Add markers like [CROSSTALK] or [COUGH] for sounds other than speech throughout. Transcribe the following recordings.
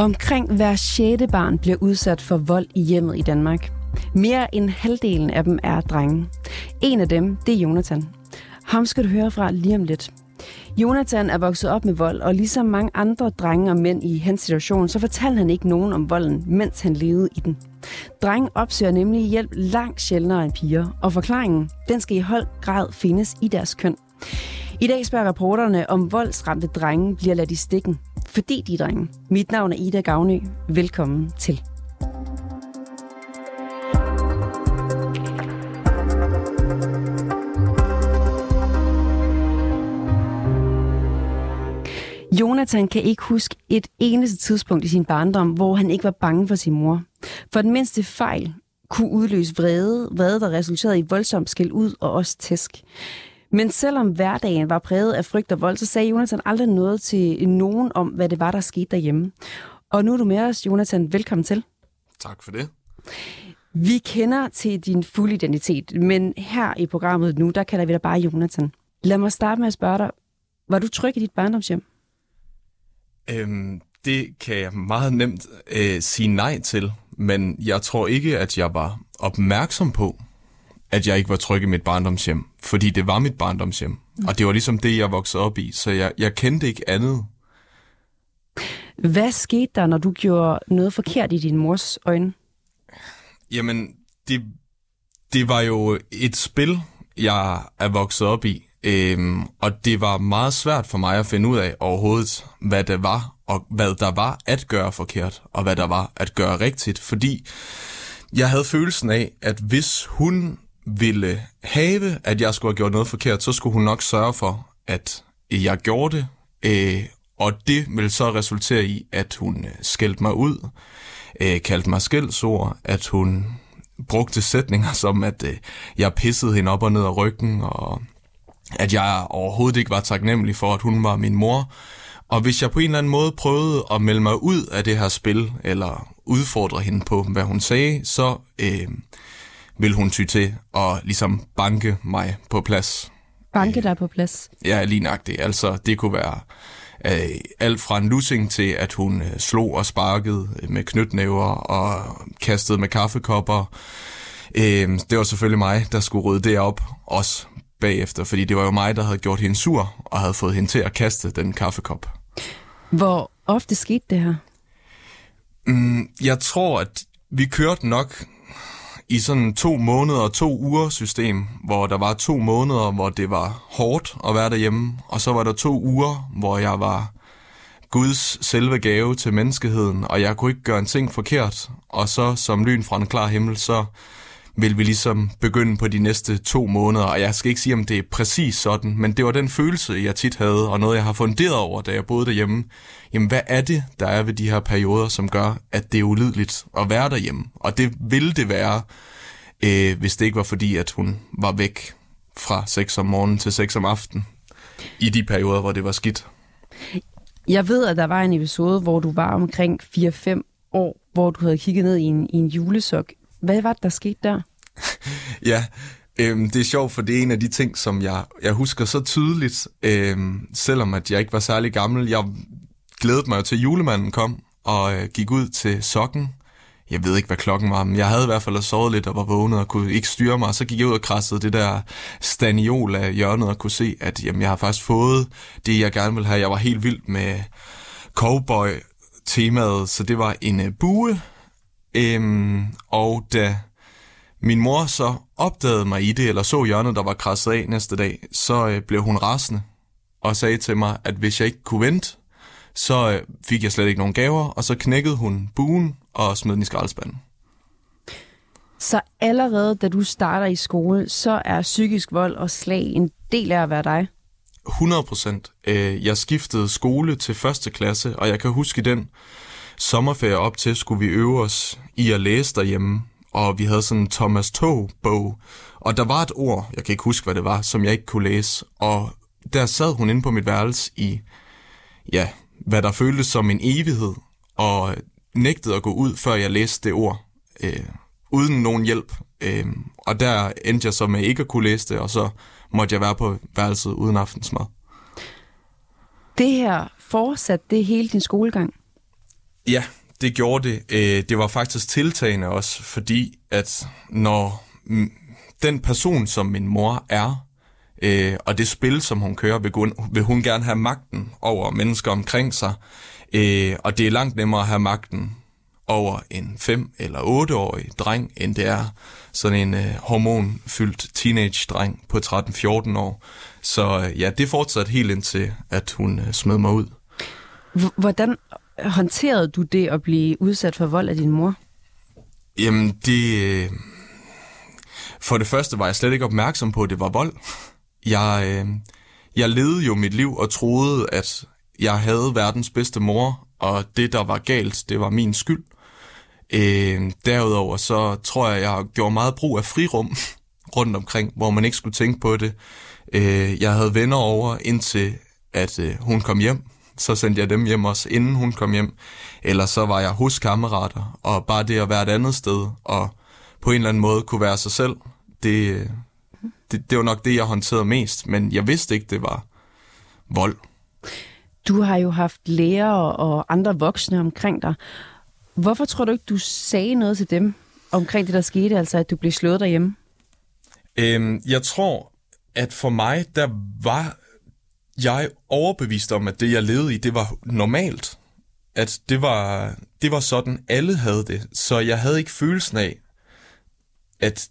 Omkring hver sjette barn bliver udsat for vold i hjemmet i Danmark. Mere end halvdelen af dem er drenge. En af dem, det er Jonathan. Ham skal du høre fra lige om lidt. Jonathan er vokset op med vold, og ligesom mange andre drenge og mænd i hans situation, så fortalte han ikke nogen om volden, mens han levede i den. Drenge opsøger nemlig hjælp langt sjældnere end piger, og forklaringen, den skal i høj grad findes i deres køn. I dag spørger reporterne, om voldsramte drenge bliver ladt i stikken, fordi de er drenge. Mit navn er Ida Gavnø. Velkommen til. Jonathan kan ikke huske et eneste tidspunkt i sin barndom, hvor han ikke var bange for sin mor. For den mindste fejl kunne udløse vrede, vrede der resulterede i voldsomt skæld ud og også tæsk. Men selvom hverdagen var præget af frygt og vold, så sagde Jonathan aldrig noget til nogen om, hvad det var, der skete derhjemme. Og nu er du med os, Jonathan. Velkommen til. Tak for det. Vi kender til din fulde identitet, men her i programmet nu, der kalder vi dig bare Jonathan. Lad mig starte med at spørge dig, var du tryg i dit barndomshjem? Øhm, det kan jeg meget nemt øh, sige nej til, men jeg tror ikke, at jeg var opmærksom på, at jeg ikke var tryg i mit barndomshjem, fordi det var mit barndomshjem, mm. og det var ligesom det, jeg voksede op i, så jeg, jeg kendte ikke andet. Hvad skete der, når du gjorde noget forkert i din mors øjne? Jamen, det, det var jo et spil, jeg er vokset op i, øhm, og det var meget svært for mig at finde ud af overhovedet, hvad det var, og hvad der var at gøre forkert, og hvad der var at gøre rigtigt, fordi jeg havde følelsen af, at hvis hun ville have, at jeg skulle have gjort noget forkert, så skulle hun nok sørge for, at jeg gjorde det, øh, og det ville så resultere i, at hun øh, skældte mig ud, øh, kaldte mig skældsord, at hun brugte sætninger som, at øh, jeg pissede hende op og ned af ryggen, og at jeg overhovedet ikke var taknemmelig for, at hun var min mor. Og hvis jeg på en eller anden måde prøvede at melde mig ud af det her spil, eller udfordre hende på, hvad hun sagde, så øh, vil hun ty til at ligesom banke mig på plads. Banke dig på plads? Ja, lige nøjagtigt. Altså, det kunne være øh, alt fra en lussing til, at hun øh, slog og sparkede med knytnæver og kastede med kaffekopper. Øh, det var selvfølgelig mig, der skulle rydde det op, også bagefter, fordi det var jo mig, der havde gjort hende sur og havde fået hende til at kaste den kaffekop. Hvor ofte skete det her? Mm, jeg tror, at vi kørte nok i sådan to måneder og to uger system, hvor der var to måneder, hvor det var hårdt at være derhjemme, og så var der to uger, hvor jeg var Guds selve gave til menneskeheden, og jeg kunne ikke gøre en ting forkert, og så som lyn fra en klar himmel, så vil vi ligesom begynde på de næste to måneder, og jeg skal ikke sige, om det er præcis sådan, men det var den følelse, jeg tit havde, og noget, jeg har funderet over, da jeg boede derhjemme. Jamen, hvad er det, der er ved de her perioder, som gør, at det er ulideligt at være derhjemme? Og det ville det være, øh, hvis det ikke var fordi, at hun var væk fra 6 om morgenen til 6 om aftenen, i de perioder, hvor det var skidt. Jeg ved, at der var en episode, hvor du var omkring 4-5 år, hvor du havde kigget ned i en, i en julesok. Hvad var det, der skete der? [LAUGHS] ja, øhm, det er sjovt, for det er en af de ting, som jeg, jeg husker så tydeligt, øhm, selvom at jeg ikke var særlig gammel. Jeg glædede mig jo til, at julemanden kom og øh, gik ud til sokken. Jeg ved ikke, hvad klokken var, men jeg havde i hvert fald sovet lidt og var vågnet og kunne ikke styre mig. Så gik jeg ud og krassede det der staniol af hjørnet og kunne se, at jamen, jeg har faktisk fået det, jeg gerne ville have. Jeg var helt vild med cowboy-temaet, så det var en øh, bue. Øhm, og da min mor så opdagede mig i det, eller så hjørnet, der var krasset af næste dag, så øh, blev hun rasende og sagde til mig, at hvis jeg ikke kunne vente, så øh, fik jeg slet ikke nogen gaver, og så knækkede hun buen og smed den i skraldespanden. Så allerede da du starter i skole, så er psykisk vold og slag en del af at være dig? 100 procent. Øh, jeg skiftede skole til første klasse, og jeg kan huske den sommerferie op til, skulle vi øve os i at læse derhjemme og vi havde sådan en Thomas Tog-bog, og der var et ord, jeg kan ikke huske, hvad det var, som jeg ikke kunne læse, og der sad hun inde på mit værelse i, ja, hvad der føltes som en evighed, og nægtede at gå ud, før jeg læste det ord, øh, uden nogen hjælp. Øh, og der endte jeg så med ikke at kunne læse det, og så måtte jeg være på værelset uden aftensmad. Det her fortsatte det hele din skolegang? Ja, det gjorde det. Øh, det var faktisk tiltagende også, fordi at når den person, som min mor er, øh, og det spil, som hun kører, vil hun, vil hun gerne have magten over mennesker omkring sig. Øh, og det er langt nemmere at have magten over en 5- eller 8-årig dreng, end det er sådan en øh, hormonfyldt teenage-dreng på 13-14 år. Så øh, ja, det fortsatte helt indtil, at hun øh, smed mig ud. Hvordan håndterede du det at blive udsat for vold af din mor? Jamen, det... Øh, for det første var jeg slet ikke opmærksom på, at det var vold. Jeg, øh, jeg levede jo mit liv og troede, at jeg havde verdens bedste mor, og det, der var galt, det var min skyld. Øh, derudover så tror jeg, jeg gjorde meget brug af frirum [LAUGHS] rundt omkring, hvor man ikke skulle tænke på det. Øh, jeg havde venner over, indtil at øh, hun kom hjem. Så sendte jeg dem hjem også, inden hun kom hjem. Eller så var jeg hos kammerater, og bare det at være et andet sted, og på en eller anden måde kunne være sig selv, det, det, det var nok det, jeg håndterede mest. Men jeg vidste ikke, det var vold. Du har jo haft læger og andre voksne omkring dig. Hvorfor tror du ikke, du sagde noget til dem omkring det, der skete, altså at du blev slået derhjemme? Øhm, jeg tror, at for mig, der var jeg overbevist om, at det, jeg levede i, det var normalt. At det var, det var sådan, alle havde det. Så jeg havde ikke følelsen af, at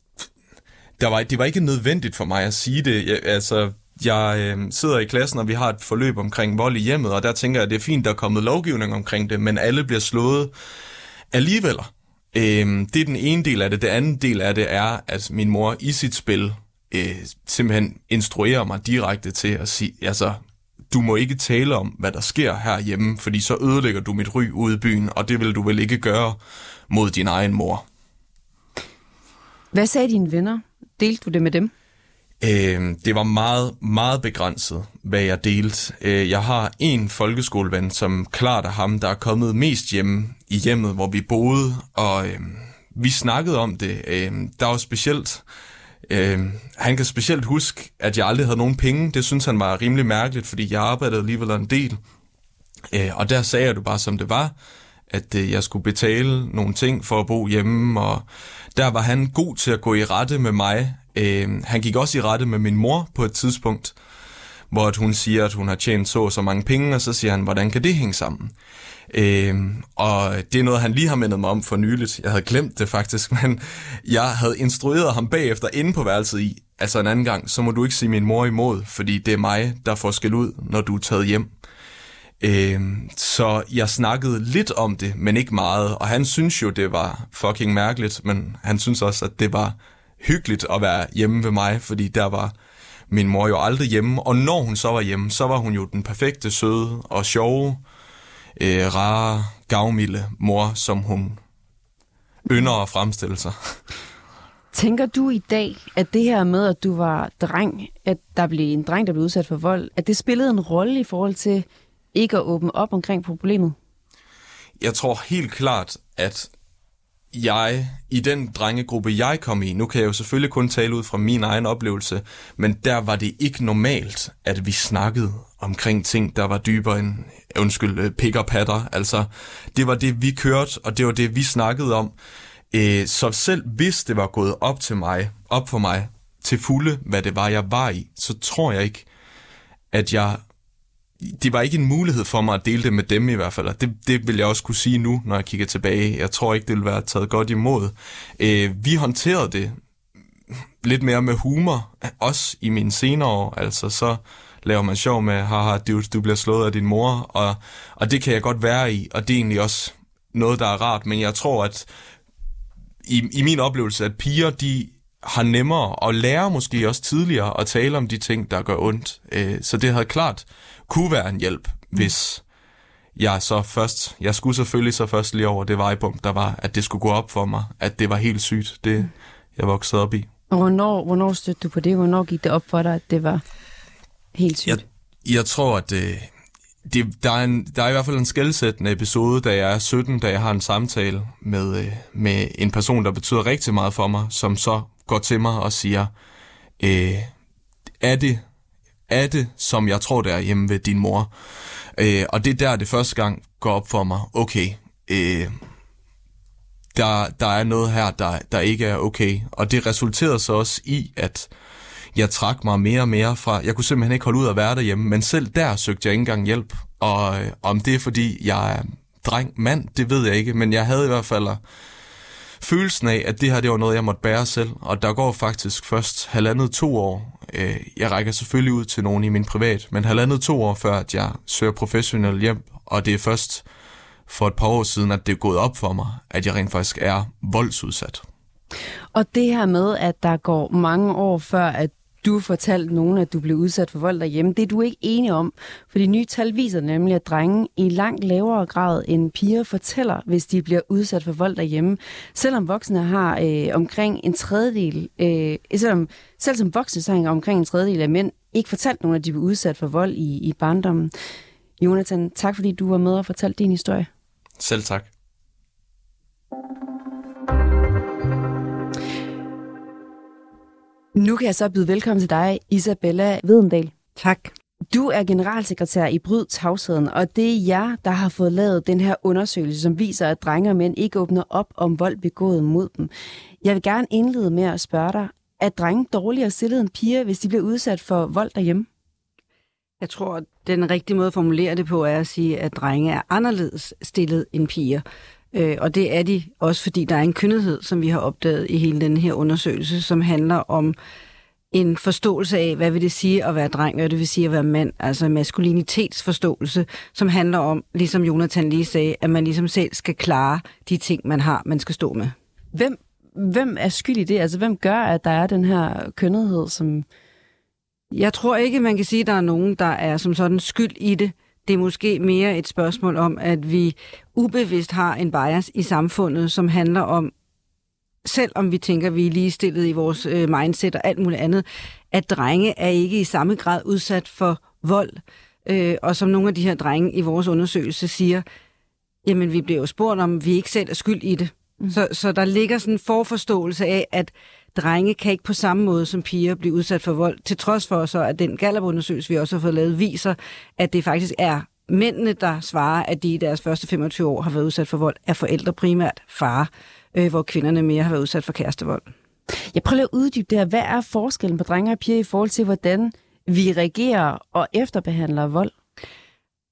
der var, det var ikke nødvendigt for mig at sige det. Jeg, altså, jeg øh, sidder i klassen, og vi har et forløb omkring vold i hjemmet, og der tænker jeg, at det er fint, der er kommet lovgivning omkring det, men alle bliver slået alligevel. Øh, det er den ene del af det. Det anden del af det er, at min mor i sit spil øh, simpelthen instruerer mig direkte til at sige, altså, du må ikke tale om, hvad der sker herhjemme, fordi så ødelægger du mit ry ude i byen, og det vil du vel ikke gøre mod din egen mor. Hvad sagde dine venner? Delte du det med dem? Øh, det var meget, meget begrænset, hvad jeg delte. Øh, jeg har en folkeskoleven, som klart er ham, der er kommet mest hjemme i hjemmet, hvor vi boede, og øh, vi snakkede om det. Øh, der var specielt... Øh, han kan specielt huske, at jeg aldrig havde nogen penge. Det synes han var rimelig mærkeligt, fordi jeg arbejdede alligevel en del. Øh, og der sagde jeg det bare, som det var, at øh, jeg skulle betale nogle ting for at bo hjemme, og der var han god til at gå i rette med mig. Øh, han gik også i rette med min mor på et tidspunkt, hvor at hun siger, at hun har tjent så så mange penge, og så siger han, hvordan kan det hænge sammen? Øh, og det er noget, han lige har mindet mig om for nyligt. Jeg havde glemt det faktisk, [LAUGHS] men jeg havde instrueret ham bagefter inde på værelset i, altså en anden gang, så må du ikke sige min mor imod, fordi det er mig, der får skæld ud, når du er taget hjem. Øh, så jeg snakkede lidt om det, men ikke meget. Og han synes jo, det var fucking mærkeligt, men han synes også, at det var hyggeligt at være hjemme ved mig, fordi der var min mor jo aldrig hjemme. Og når hun så var hjemme, så var hun jo den perfekte, søde og sjove, øh, rare, gavmilde mor, som hun ynder at fremstille sig. Tænker du i dag, at det her med, at du var dreng, at der blev en dreng, der blev udsat for vold, at det spillede en rolle i forhold til ikke at åbne op omkring problemet? Jeg tror helt klart, at jeg, i den drengegruppe, jeg kom i, nu kan jeg jo selvfølgelig kun tale ud fra min egen oplevelse, men der var det ikke normalt, at vi snakkede omkring ting, der var dybere end, undskyld, øh, pick og patter. Altså, det var det, vi kørte, og det var det, vi snakkede om. Øh, så selv hvis det var gået op til mig, op for mig, til fulde, hvad det var, jeg var i, så tror jeg ikke, at jeg det var ikke en mulighed for mig at dele det med dem i hvert fald, og det, det vil jeg også kunne sige nu, når jeg kigger tilbage. Jeg tror ikke, det ville være taget godt imod. Øh, vi håndterede det lidt mere med humor, også i mine senere år, altså så laver man sjov med, haha, du, du bliver slået af din mor, og, og det kan jeg godt være i, og det er egentlig også noget, der er rart, men jeg tror, at i, i min oplevelse, at piger, de har nemmere at lære måske også tidligere at tale om de ting, der gør ondt. Øh, så det havde klart kunne være en hjælp, hvis jeg så først, jeg skulle selvfølgelig så først lige over det vejpunkt, der var, at det skulle gå op for mig, at det var helt sygt, det jeg voksede op i. Og hvornår, hvornår stødte du på det? Hvornår gik det op for dig, at det var helt sygt? Jeg, jeg tror, at det, det, der, er en, der er i hvert fald en skældsættende episode, da jeg er 17, da jeg har en samtale med, øh, med en person, der betyder rigtig meget for mig, som så går til mig og siger, øh, er det er det, som jeg tror, det er hjemme ved din mor. Øh, og det er der, det første gang går op for mig. Okay, øh, der, der er noget her, der, der ikke er okay. Og det resulterede så også i, at jeg trak mig mere og mere fra, jeg kunne simpelthen ikke holde ud at være derhjemme, men selv der søgte jeg ikke engang hjælp. Og øh, om det er fordi, jeg er dreng, mand, det ved jeg ikke, men jeg havde i hvert fald øh, følelsen af, at det her det var noget, jeg måtte bære selv. Og der går faktisk først halvandet to år. Øh, jeg rækker selvfølgelig ud til nogen i min privat, men halvandet to år før, at jeg søger professionel hjem. Og det er først for et par år siden, at det er gået op for mig, at jeg rent faktisk er voldsudsat. Og det her med, at der går mange år før, at du fortalte nogen, at du blev udsat for vold derhjemme. Det er du ikke enig om, for de nye tal viser nemlig, at drenge i langt lavere grad end piger fortæller, hvis de bliver udsat for vold derhjemme. Selvom voksne har øh, omkring en tredjedel, øh, selvom, selv som voksne så har omkring en tredjedel af mænd ikke fortalt nogen, at de blev udsat for vold i, i barndommen. Jonathan, tak fordi du var med og fortalte din historie. Selv tak. Nu kan jeg så byde velkommen til dig, Isabella Vedendal. Tak. Du er generalsekretær i Bryd Tavsheden, og det er jer, der har fået lavet den her undersøgelse, som viser, at drenge og mænd ikke åbner op om vold begået mod dem. Jeg vil gerne indlede med at spørge dig, er drenge dårligere stillet end piger, hvis de bliver udsat for vold derhjemme? Jeg tror, den rigtige måde at formulere det på er at sige, at drenge er anderledes stillet end piger. Øh, og det er de også, fordi der er en kønnethed, som vi har opdaget i hele den her undersøgelse, som handler om en forståelse af, hvad vil det sige at være dreng, hvad det vil sige at være mand, altså maskulinitetsforståelse, som handler om, ligesom Jonathan lige sagde, at man ligesom selv skal klare de ting, man har, man skal stå med. Hvem, hvem er skyld i det? Altså, hvem gør, at der er den her kønnethed, som... Jeg tror ikke, man kan sige, at der er nogen, der er som sådan skyld i det. Det er måske mere et spørgsmål om, at vi ubevidst har en bias i samfundet, som handler om, selvom vi tænker, at vi er ligestillet i vores øh, mindset og alt muligt andet, at drenge er ikke i samme grad udsat for vold. Øh, og som nogle af de her drenge i vores undersøgelse siger, jamen vi bliver jo spurgt om, vi ikke selv er skyld i det. Mm. Så, så der ligger sådan en forforståelse af, at drenge kan ikke på samme måde som piger blive udsat for vold, til trods for så, at den Gallup-undersøgelse, vi også har fået lavet, viser, at det faktisk er mændene, der svarer, at de i deres første 25 år har været udsat for vold, er forældre primært far, øh, hvor kvinderne mere har været udsat for kærestevold. Jeg prøver at uddybe det her. Hvad er forskellen på drenge og piger i forhold til, hvordan vi reagerer og efterbehandler vold?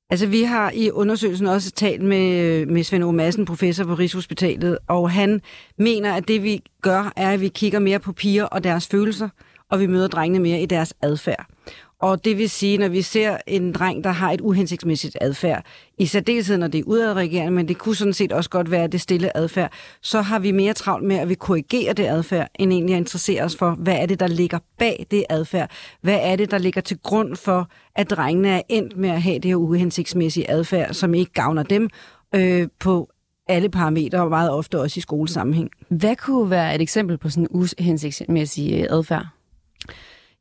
Altså, vi har i undersøgelsen også talt med, øh, med Svend O. Madsen, professor på Rigshospitalet, og han mener, at det vi gør, er, at vi kigger mere på piger og deres følelser, og vi møder drengene mere i deres adfærd. Og det vil sige, når vi ser en dreng, der har et uhensigtsmæssigt adfærd, i særdeleshed når det er udadreagerende, men det kunne sådan set også godt være det stille adfærd, så har vi mere travlt med, at vi korrigerer det adfærd, end egentlig at interessere os for, hvad er det, der ligger bag det adfærd? Hvad er det, der ligger til grund for, at drengene er endt med at have det her uhensigtsmæssige adfærd, som ikke gavner dem øh, på alle parametre, og meget ofte også i skolesammenhæng. Hvad kunne være et eksempel på sådan en uhensigtsmæssig adfærd?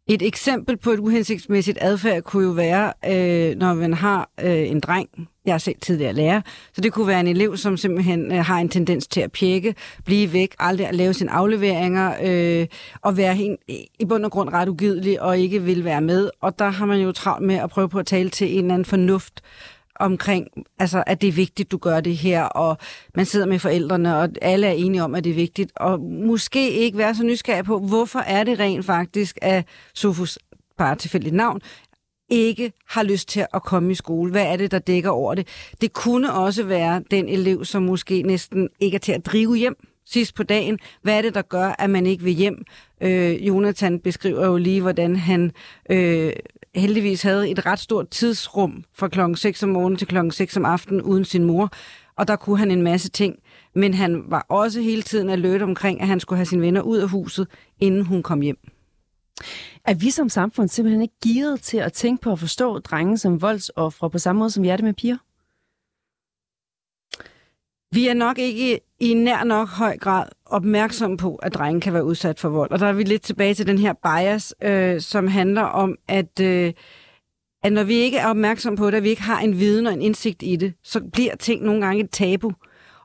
Et eksempel på et uhensigtsmæssigt adfærd kunne jo være, øh, når man har øh, en dreng, jeg er selv tidligere lærer, så det kunne være en elev, som simpelthen øh, har en tendens til at pjekke, blive væk, aldrig at lave sine afleveringer, øh, og være helt, i bund og grund ret ugidelig og ikke vil være med. Og der har man jo travlt med at prøve på at tale til en eller anden fornuft, omkring, altså, at det er vigtigt, du gør det her, og man sidder med forældrene, og alle er enige om, at det er vigtigt, og måske ikke være så nysgerrig på, hvorfor er det rent faktisk, at Sofus, bare tilfældigt navn, ikke har lyst til at komme i skole. Hvad er det, der dækker over det? Det kunne også være den elev, som måske næsten ikke er til at drive hjem sidst på dagen. Hvad er det, der gør, at man ikke vil hjem? Øh, Jonathan beskriver jo lige, hvordan han øh, heldigvis havde et ret stort tidsrum fra klokken 6 om morgenen til klokken 6 om aftenen uden sin mor. Og der kunne han en masse ting. Men han var også hele tiden alert omkring, at han skulle have sine venner ud af huset, inden hun kom hjem. Er vi som samfund simpelthen ikke gearet til at tænke på at forstå drenge som voldsoffre på samme måde, som vi er det med piger? Vi er nok ikke i nær nok høj grad opmærksom på, at drenge kan være udsat for vold. Og der er vi lidt tilbage til den her bias, øh, som handler om, at, øh, at når vi ikke er opmærksom på det, at vi ikke har en viden og en indsigt i det, så bliver ting nogle gange et tabu.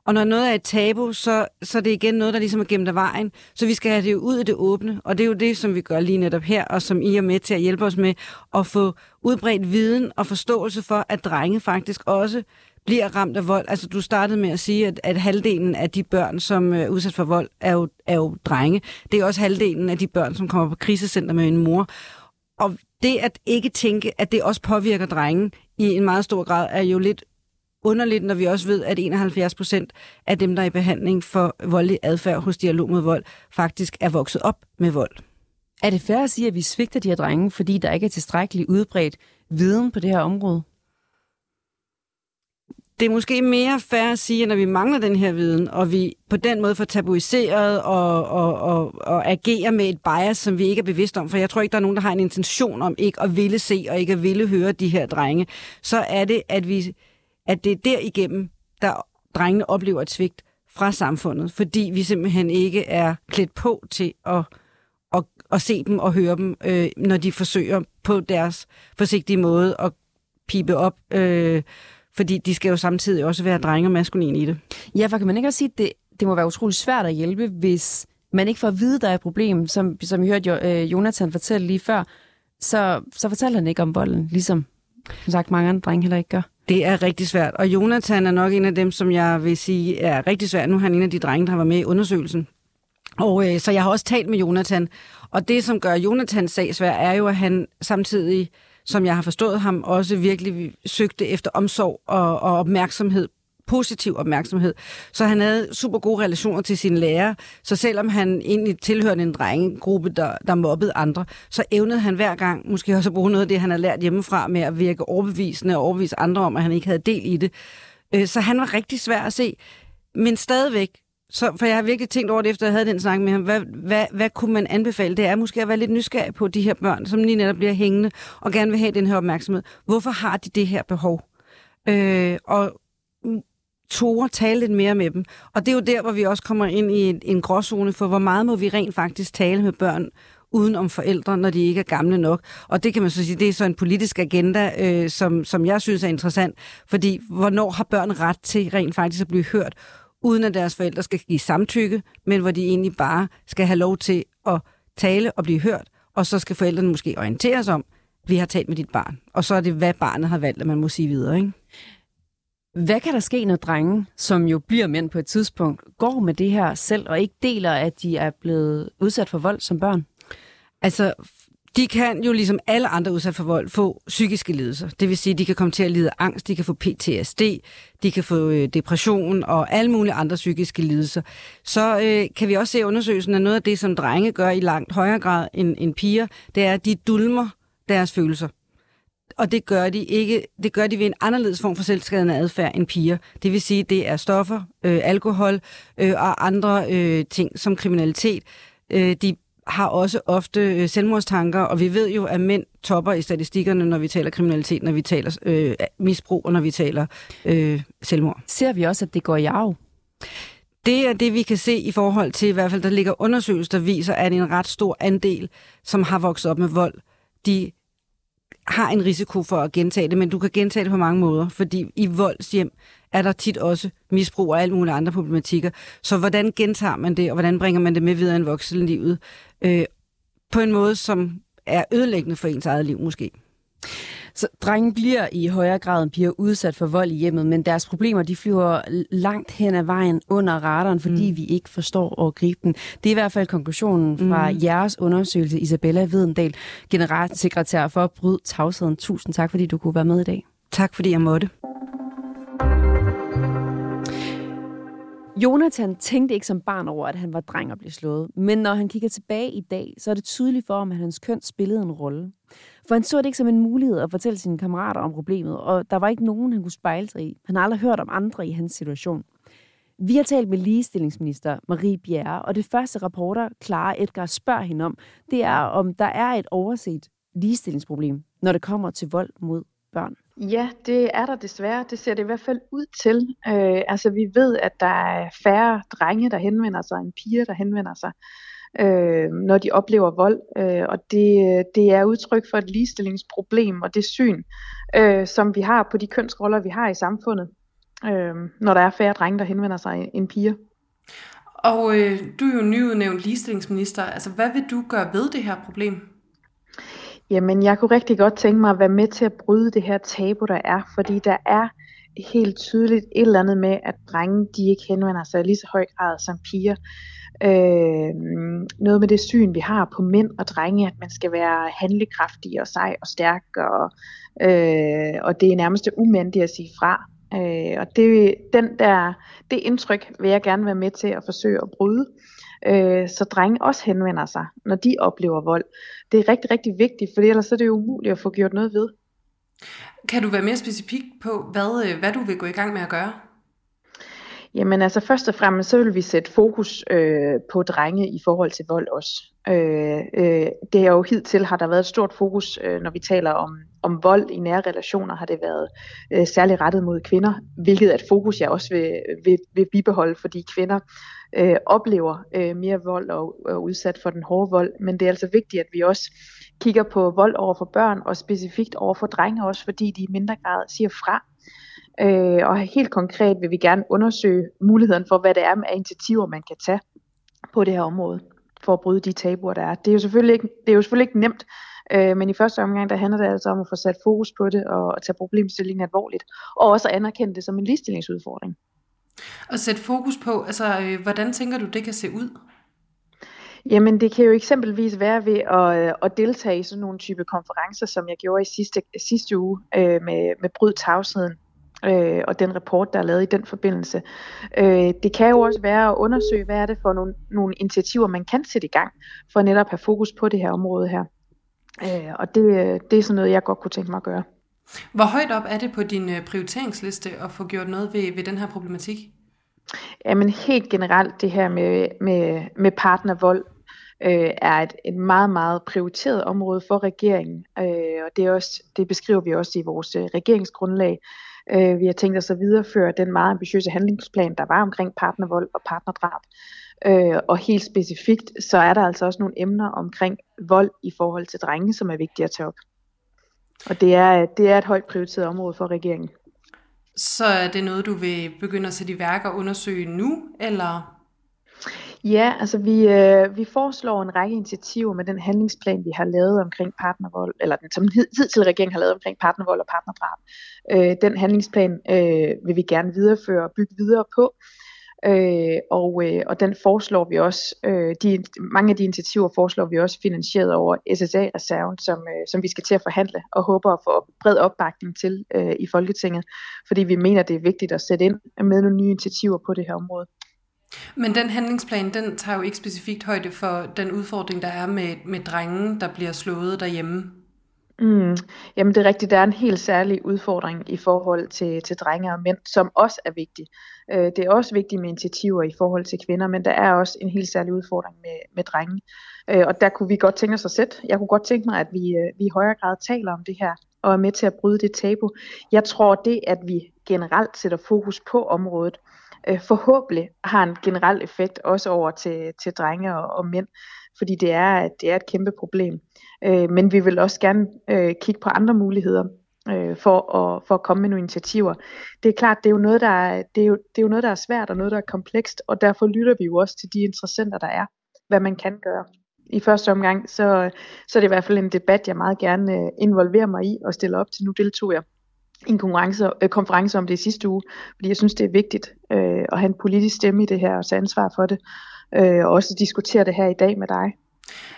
Og når noget er et tabu, så, så er det igen noget, der ligesom er gemt af vejen. Så vi skal have det ud i det åbne, og det er jo det, som vi gør lige netop her, og som I er med til at hjælpe os med at få udbredt viden og forståelse for, at drenge faktisk også bliver ramt af vold. Altså, du startede med at sige, at, at halvdelen af de børn, som øh, er udsat for vold, er jo, er jo drenge. Det er også halvdelen af de børn, som kommer på krisecenter med en mor. Og det at ikke tænke, at det også påvirker drenge i en meget stor grad, er jo lidt underligt, når vi også ved, at 71 procent af dem, der er i behandling for voldelig adfærd hos dialog mod vold, faktisk er vokset op med vold. Er det fair at sige, at vi svigter de her drenge, fordi der ikke er tilstrækkelig udbredt viden på det her område? Det er måske mere fair at sige, at når vi mangler den her viden, og vi på den måde får tabuiseret og, og, og, og agerer med et bias, som vi ikke er bevidst om, for jeg tror ikke, der er nogen, der har en intention om ikke at ville se og ikke at ville høre de her drenge, så er det, at, vi, at det er derigennem, der drengene oplever et svigt fra samfundet, fordi vi simpelthen ikke er klædt på til at, at, at se dem og høre dem, øh, når de forsøger på deres forsigtige måde at pipe op øh, fordi de skal jo samtidig også være drenge og maskuline i det. Ja, for kan man ikke også sige, at det, det må være utrolig svært at hjælpe, hvis man ikke får at vide, at der er et problem, som, som vi hørte jo, øh, Jonathan fortælle lige før, så, så fortæller han ikke om volden, ligesom som sagt mange andre drenge heller ikke gør. Det er rigtig svært, og Jonathan er nok en af dem, som jeg vil sige er rigtig svært. Nu er han en af de drenge, der været med i undersøgelsen. Og øh, så jeg har også talt med Jonathan, og det, som gør Jonathans sag svær, er jo, at han samtidig som jeg har forstået ham, også virkelig søgte efter omsorg og, og opmærksomhed positiv opmærksomhed. Så han havde super gode relationer til sine lærere. Så selvom han egentlig tilhørte en drengegruppe, der, der mobbede andre, så evnede han hver gang måske også at bruge noget af det, han havde lært hjemmefra med at virke overbevisende og overbevise andre om, at han ikke havde del i det. Øh, så han var rigtig svær at se. Men stadigvæk, så, for jeg har virkelig tænkt over det, efter jeg havde den snak med ham. Hvad, hvad, hvad kunne man anbefale? Det er måske at være lidt nysgerrig på de her børn, som lige netop bliver hængende og gerne vil have den her opmærksomhed. Hvorfor har de det her behov? Øh, og tåre tale lidt mere med dem. Og det er jo der, hvor vi også kommer ind i en, en gråzone for, hvor meget må vi rent faktisk tale med børn uden om forældre, når de ikke er gamle nok. Og det kan man så sige, det er så en politisk agenda, øh, som, som jeg synes er interessant. Fordi hvornår har børn ret til rent faktisk at blive hørt, uden at deres forældre skal give samtykke, men hvor de egentlig bare skal have lov til at tale og blive hørt, og så skal forældrene måske orienteres om, vi har talt med dit barn. Og så er det, hvad barnet har valgt, at man må sige videre. Ikke? Hvad kan der ske, når drenge, som jo bliver mænd på et tidspunkt, går med det her selv og ikke deler, at de er blevet udsat for vold som børn? Altså, de kan jo ligesom alle andre udsat for vold få psykiske lidelser. Det vil sige, at de kan komme til at lide angst, de kan få PTSD, de kan få øh, depression og alle mulige andre psykiske lidelser. Så øh, kan vi også se i undersøgelsen, at noget af det, som drenge gør i langt højere grad end, end piger, det er, at de dulmer deres følelser. Og det gør de ikke. Det gør de ved en anderledes form for selvskadende adfærd end piger. Det vil sige, det er stoffer, øh, alkohol øh, og andre øh, ting som kriminalitet. Øh, de har også ofte øh, selvmordstanker, og vi ved jo, at mænd topper i statistikkerne, når vi taler kriminalitet, når vi taler øh, misbrug, og når vi taler øh, selvmord. Ser vi også, at det går i arv? Det er det, vi kan se i forhold til, i hvert fald der ligger undersøgelser, der viser, at en ret stor andel, som har vokset op med vold, de har en risiko for at gentage det, men du kan gentage det på mange måder, fordi i voldshjem er der tit også misbrug og alle mulige andre problematikker. Så hvordan gentager man det, og hvordan bringer man det med videre i voksenlivet? Øh, på en måde, som er ødelæggende for ens eget liv måske. Så drenge bliver i højere grad end piger udsat for vold i hjemmet, men deres problemer de flyver langt hen ad vejen under radaren, fordi mm. vi ikke forstår at gribe den. Det er i hvert fald konklusionen fra mm. jeres undersøgelse, Isabella Videndal, generalsekretær for at bryde tavsheden. Tusind tak, fordi du kunne være med i dag. Tak, fordi jeg måtte. Jonathan tænkte ikke som barn over, at han var dreng og blev slået. Men når han kigger tilbage i dag, så er det tydeligt for ham, at hans køn spillede en rolle. For han så det ikke som en mulighed at fortælle sine kammerater om problemet, og der var ikke nogen, han kunne spejle sig i. Han har aldrig hørt om andre i hans situation. Vi har talt med ligestillingsminister Marie Bjerre, og det første rapporter, Clara Edgar spørger hende om, det er, om der er et overset ligestillingsproblem, når det kommer til vold mod børn. Ja, det er der desværre. Det ser det i hvert fald ud til. Øh, altså vi ved, at der er færre drenge, der henvender sig, end piger, der henvender sig, øh, når de oplever vold. Øh, og det, det er udtryk for et ligestillingsproblem og det syn, øh, som vi har på de kønsroller, vi har i samfundet, øh, når der er færre drenge, der henvender sig, end piger. Og øh, du er jo nyudnævnt ligestillingsminister. Altså, hvad vil du gøre ved det her problem? Jamen, jeg kunne rigtig godt tænke mig at være med til at bryde det her tabu, der er, fordi der er helt tydeligt et eller andet med, at drenge de ikke henvender sig i lige så høj grad som piger. Øh, noget med det syn, vi har på mænd og drenge, at man skal være handlekraftig og sej og stærk, og, øh, og det er nærmest umændigt at sige fra. Øh, og det, den der, det indtryk vil jeg gerne være med til at forsøge at bryde, øh, så drenge også henvender sig, når de oplever vold. Det er rigtig, rigtig vigtigt, for ellers er det jo umuligt at få gjort noget ved. Kan du være mere specifik på, hvad, øh, hvad du vil gå i gang med at gøre? Jamen altså først og fremmest så vil vi sætte fokus øh, på drenge i forhold til vold også. Øh, øh, det er jo hidtil har der været et stort fokus, øh, når vi taler om, om vold i nære relationer, har det været øh, særligt rettet mod kvinder, hvilket er et fokus, jeg også vil, vil, vil bibeholde, fordi kvinder øh, oplever øh, mere vold og er udsat for den hårde vold. Men det er altså vigtigt, at vi også kigger på vold over for børn, og specifikt over for drenge også, fordi de i mindre grad siger fra. Øh, og helt konkret vil vi gerne undersøge muligheden for, hvad det er med initiativer, man kan tage på det her område, for at bryde de tabuer, der er. Det er jo selvfølgelig ikke, det er jo selvfølgelig ikke nemt, øh, men i første omgang, der handler det altså om at få sat fokus på det, og at tage problemstillingen alvorligt, og også at anerkende det som en ligestillingsudfordring. Og sætte fokus på, altså øh, hvordan tænker du, det kan se ud? Jamen det kan jo eksempelvis være ved at, øh, at deltage i sådan nogle type konferencer, som jeg gjorde i sidste, sidste uge øh, med, med Bryd Tavsheden øh, og den rapport, der er lavet i den forbindelse. Øh, det kan jo også være at undersøge, hvad er det for nogle, nogle initiativer, man kan sætte i gang, for netop at have fokus på det her område her. Øh, og det, det er sådan noget, jeg godt kunne tænke mig at gøre. Hvor højt op er det på din øh, prioriteringsliste at få gjort noget ved, ved den her problematik? Jamen helt generelt det her med, med, med partnervold øh, er et, et meget, meget prioriteret område for regeringen. Øh, og det, er også, det beskriver vi også i vores øh, regeringsgrundlag. Øh, vi har tænkt os at videreføre den meget ambitiøse handlingsplan, der var omkring partnervold og partnerdrab. Øh, og helt specifikt, så er der altså også nogle emner omkring vold i forhold til drenge, som er vigtige at tage op. Og det er, det er et højt prioriteret område for regeringen. Så er det noget, du vil begynde at sætte i værk og undersøge nu, eller? Ja, altså vi, øh, vi foreslår en række initiativer med den handlingsplan, vi har lavet omkring partnervold, eller den som hidtil regeringen har lavet omkring partnervold og partnerdrab. Øh, den handlingsplan øh, vil vi gerne videreføre og bygge videre på. Øh, og, øh, og den foreslår vi også, øh, de, mange af de initiativer foreslår vi også finansieret over SSA-reserven, som, øh, som vi skal til at forhandle og håber at få bred opbakning til øh, i Folketinget, fordi vi mener, det er vigtigt at sætte ind med nogle nye initiativer på det her område. Men den handlingsplan, den tager jo ikke specifikt højde for den udfordring, der er med, med drenge, der bliver slået derhjemme. Mm. Jamen det er rigtigt, der er en helt særlig udfordring i forhold til, til drenge og mænd, som også er vigtig. Øh, det er også vigtigt med initiativer i forhold til kvinder, men der er også en helt særlig udfordring med, med drenge. Øh, og der kunne vi godt tænke os at sætte. Jeg kunne godt tænke mig, at vi, øh, vi i højere grad taler om det her, og er med til at bryde det tabu. Jeg tror det, at vi generelt sætter fokus på området, øh, forhåbentlig har en generel effekt også over til, til drenge og, og mænd, fordi det er, det er et kæmpe problem. Øh, men vi vil også gerne øh, kigge på andre muligheder øh, for, at, for at komme med nogle initiativer. Det er klart, det er, jo noget, der er, det, er jo, det er jo noget, der er svært og noget, der er komplekst, og derfor lytter vi jo også til de interessenter, der er, hvad man kan gøre. I første omgang, så, så er det i hvert fald en debat, jeg meget gerne øh, involverer mig i og stiller op til. Nu deltog jeg en konference, øh, konference om det i sidste uge, fordi jeg synes, det er vigtigt øh, at have en politisk stemme i det her og tage ansvar for det, øh, og også diskutere det her i dag med dig.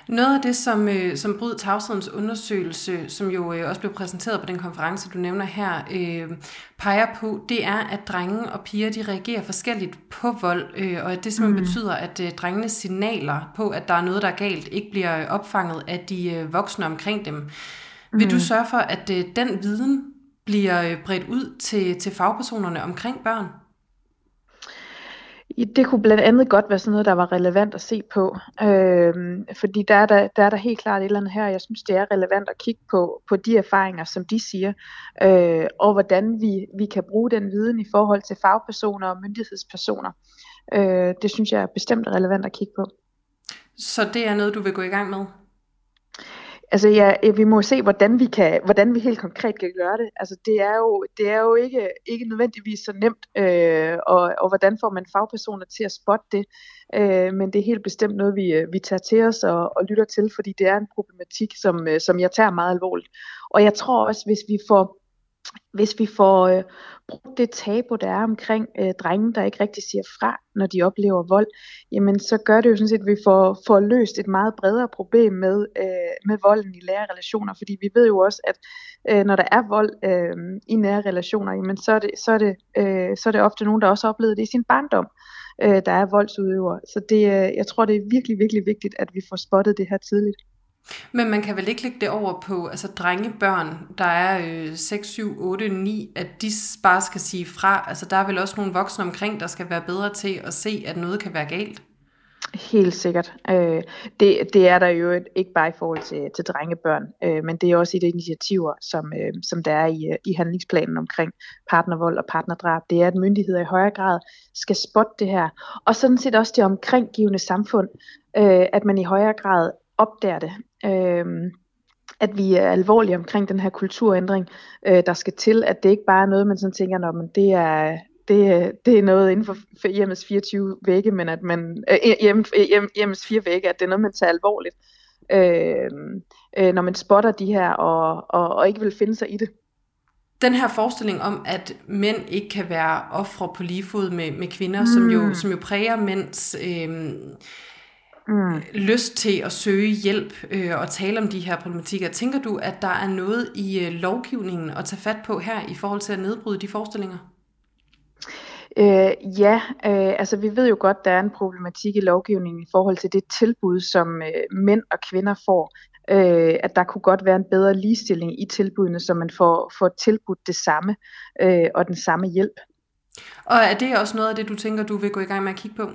Noget af det, som, øh, som Bryd Tavshedens undersøgelse, som jo øh, også blev præsenteret på den konference, du nævner her, øh, peger på, det er, at drenge og piger de reagerer forskelligt på vold, øh, og at det simpelthen mm. betyder, at øh, drengenes signaler på, at der er noget, der er galt, ikke bliver opfanget af de øh, voksne omkring dem. Mm. Vil du sørge for, at øh, den viden bliver øh, bredt ud til, til fagpersonerne omkring børn? Det kunne blandt andet godt være sådan noget, der var relevant at se på, øhm, fordi der er der, der er der helt klart et eller andet her, jeg synes, det er relevant at kigge på, på de erfaringer, som de siger, øh, og hvordan vi, vi kan bruge den viden i forhold til fagpersoner og myndighedspersoner. Øh, det synes jeg er bestemt relevant at kigge på. Så det er noget, du vil gå i gang med? Altså ja, vi må se, hvordan vi, kan, hvordan vi helt konkret kan gøre det. Altså det er jo, det er jo ikke, ikke nødvendigvis så nemt, øh, og, og hvordan får man fagpersoner til at spotte det. Øh, men det er helt bestemt noget, vi, vi tager til os og, og lytter til, fordi det er en problematik, som, øh, som jeg tager meget alvorligt. Og jeg tror også, hvis vi får hvis vi får øh, brugt det tabu, der er omkring øh, drenge, der ikke rigtig siger fra, når de oplever vold, jamen så gør det jo sådan set, at vi får, får løst et meget bredere problem med, øh, med volden i nære relationer, fordi vi ved jo også, at øh, når der er vold øh, i nære relationer, jamen så er, det, så, er det, øh, så er det ofte nogen, der også har oplevet det i sin barndom, øh, der er voldsudøvere. Så det, øh, jeg tror, det er virkelig, virkelig vigtigt, at vi får spottet det her tidligt. Men man kan vel ikke lægge det over på altså drengebørn, der er øh, 6, 7, 8, 9, at de bare skal sige fra. Altså der er vel også nogle voksne omkring, der skal være bedre til at se, at noget kan være galt. Helt sikkert. Øh, det, det er der jo ikke bare i forhold til, til drengebørn, øh, men det er også et af initiativer, som, øh, som der er i, øh, i handlingsplanen omkring partnervold og partnerdrab. Det er, at myndigheder i højere grad skal spotte det her. Og sådan set også det omkringgivende samfund, øh, at man i højere grad opdager det. Øh, at vi er alvorlige omkring den her kulturændring, øh, der skal til, at det ikke bare er noget, man sådan tænker, når det er det, det er noget inden for hjemmets 24 vægge, men at man, øh, hjem, hjem, hjemmets fire vægge, at det er noget, man tager alvorligt, øh, øh, når man spotter de her, og, og, og ikke vil finde sig i det. Den her forestilling om, at mænd ikke kan være ofre på lige fod med, med kvinder, mm. som, jo, som jo præger mænds øh, mm. lyst til at søge hjælp øh, og tale om de her problematikker. Tænker du, at der er noget i øh, lovgivningen at tage fat på her i forhold til at nedbryde de forestillinger? Øh, ja, øh, altså vi ved jo godt, der er en problematik i lovgivningen i forhold til det tilbud, som øh, mænd og kvinder får. Øh, at der kunne godt være en bedre ligestilling i tilbudene, så man får, får tilbudt det samme øh, og den samme hjælp. Og er det også noget af det, du tænker, du vil gå i gang med at kigge på?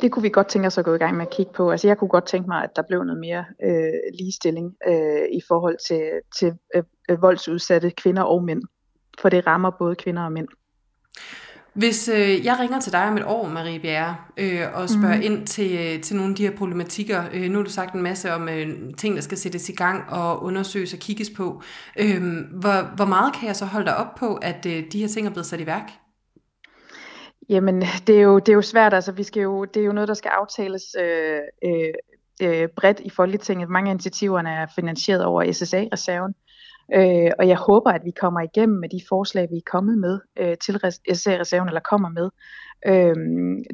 Det kunne vi godt tænke os at gå i gang med at kigge på. Altså jeg kunne godt tænke mig, at der blev noget mere øh, ligestilling øh, i forhold til, til øh, voldsudsatte kvinder og mænd. For det rammer både kvinder og mænd. Hvis øh, jeg ringer til dig om et år, Marie Bjerre, øh, og spørger mm. ind til, til nogle af de her problematikker, øh, nu har du sagt en masse om øh, ting, der skal sættes i gang og undersøges og kigges på. Øh, hvor, hvor meget kan jeg så holde dig op på, at øh, de her ting er blevet sat i værk? Jamen, det er jo, det er jo svært. Altså, vi skal jo, det er jo noget, der skal aftales øh, øh, øh bredt i Folketinget. Mange af initiativerne er finansieret over SSA-reserven. Øh, Øh, og jeg håber, at vi kommer igennem med de forslag, vi er kommet med øh, til SSA-reserven, eller kommer med. Øh,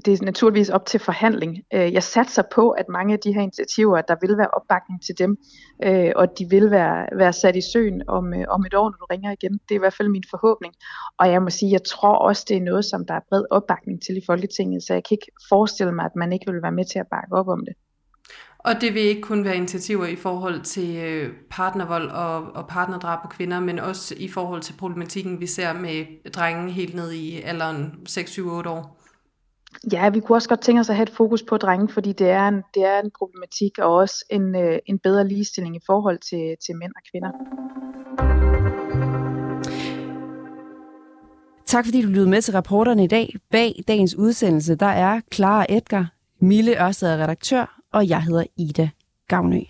det er naturligvis op til forhandling. Øh, jeg satser på, at mange af de her initiativer, der vil være opbakning til dem, øh, og de vil være, være sat i søen om, øh, om et år, når du ringer igen. Det er i hvert fald min forhåbning. Og jeg må sige, jeg tror også, det er noget, som der er bred opbakning til i Folketinget, så jeg kan ikke forestille mig, at man ikke vil være med til at bakke op om det. Og det vil ikke kun være initiativer i forhold til øh, partnervold og, og partnerdrab på kvinder, men også i forhold til problematikken, vi ser med drenge helt ned i alderen 6-7-8 år. Ja, vi kunne også godt tænke os at have et fokus på drenge, fordi det er en, det er en problematik og også en, øh, en bedre ligestilling i forhold til, til mænd og kvinder. Tak fordi du lyttede med til rapporterne i dag. Bag dagens udsendelse, der er Clara Edgar, Mille Ørsted redaktør, og jeg hedder Ida Gavnø.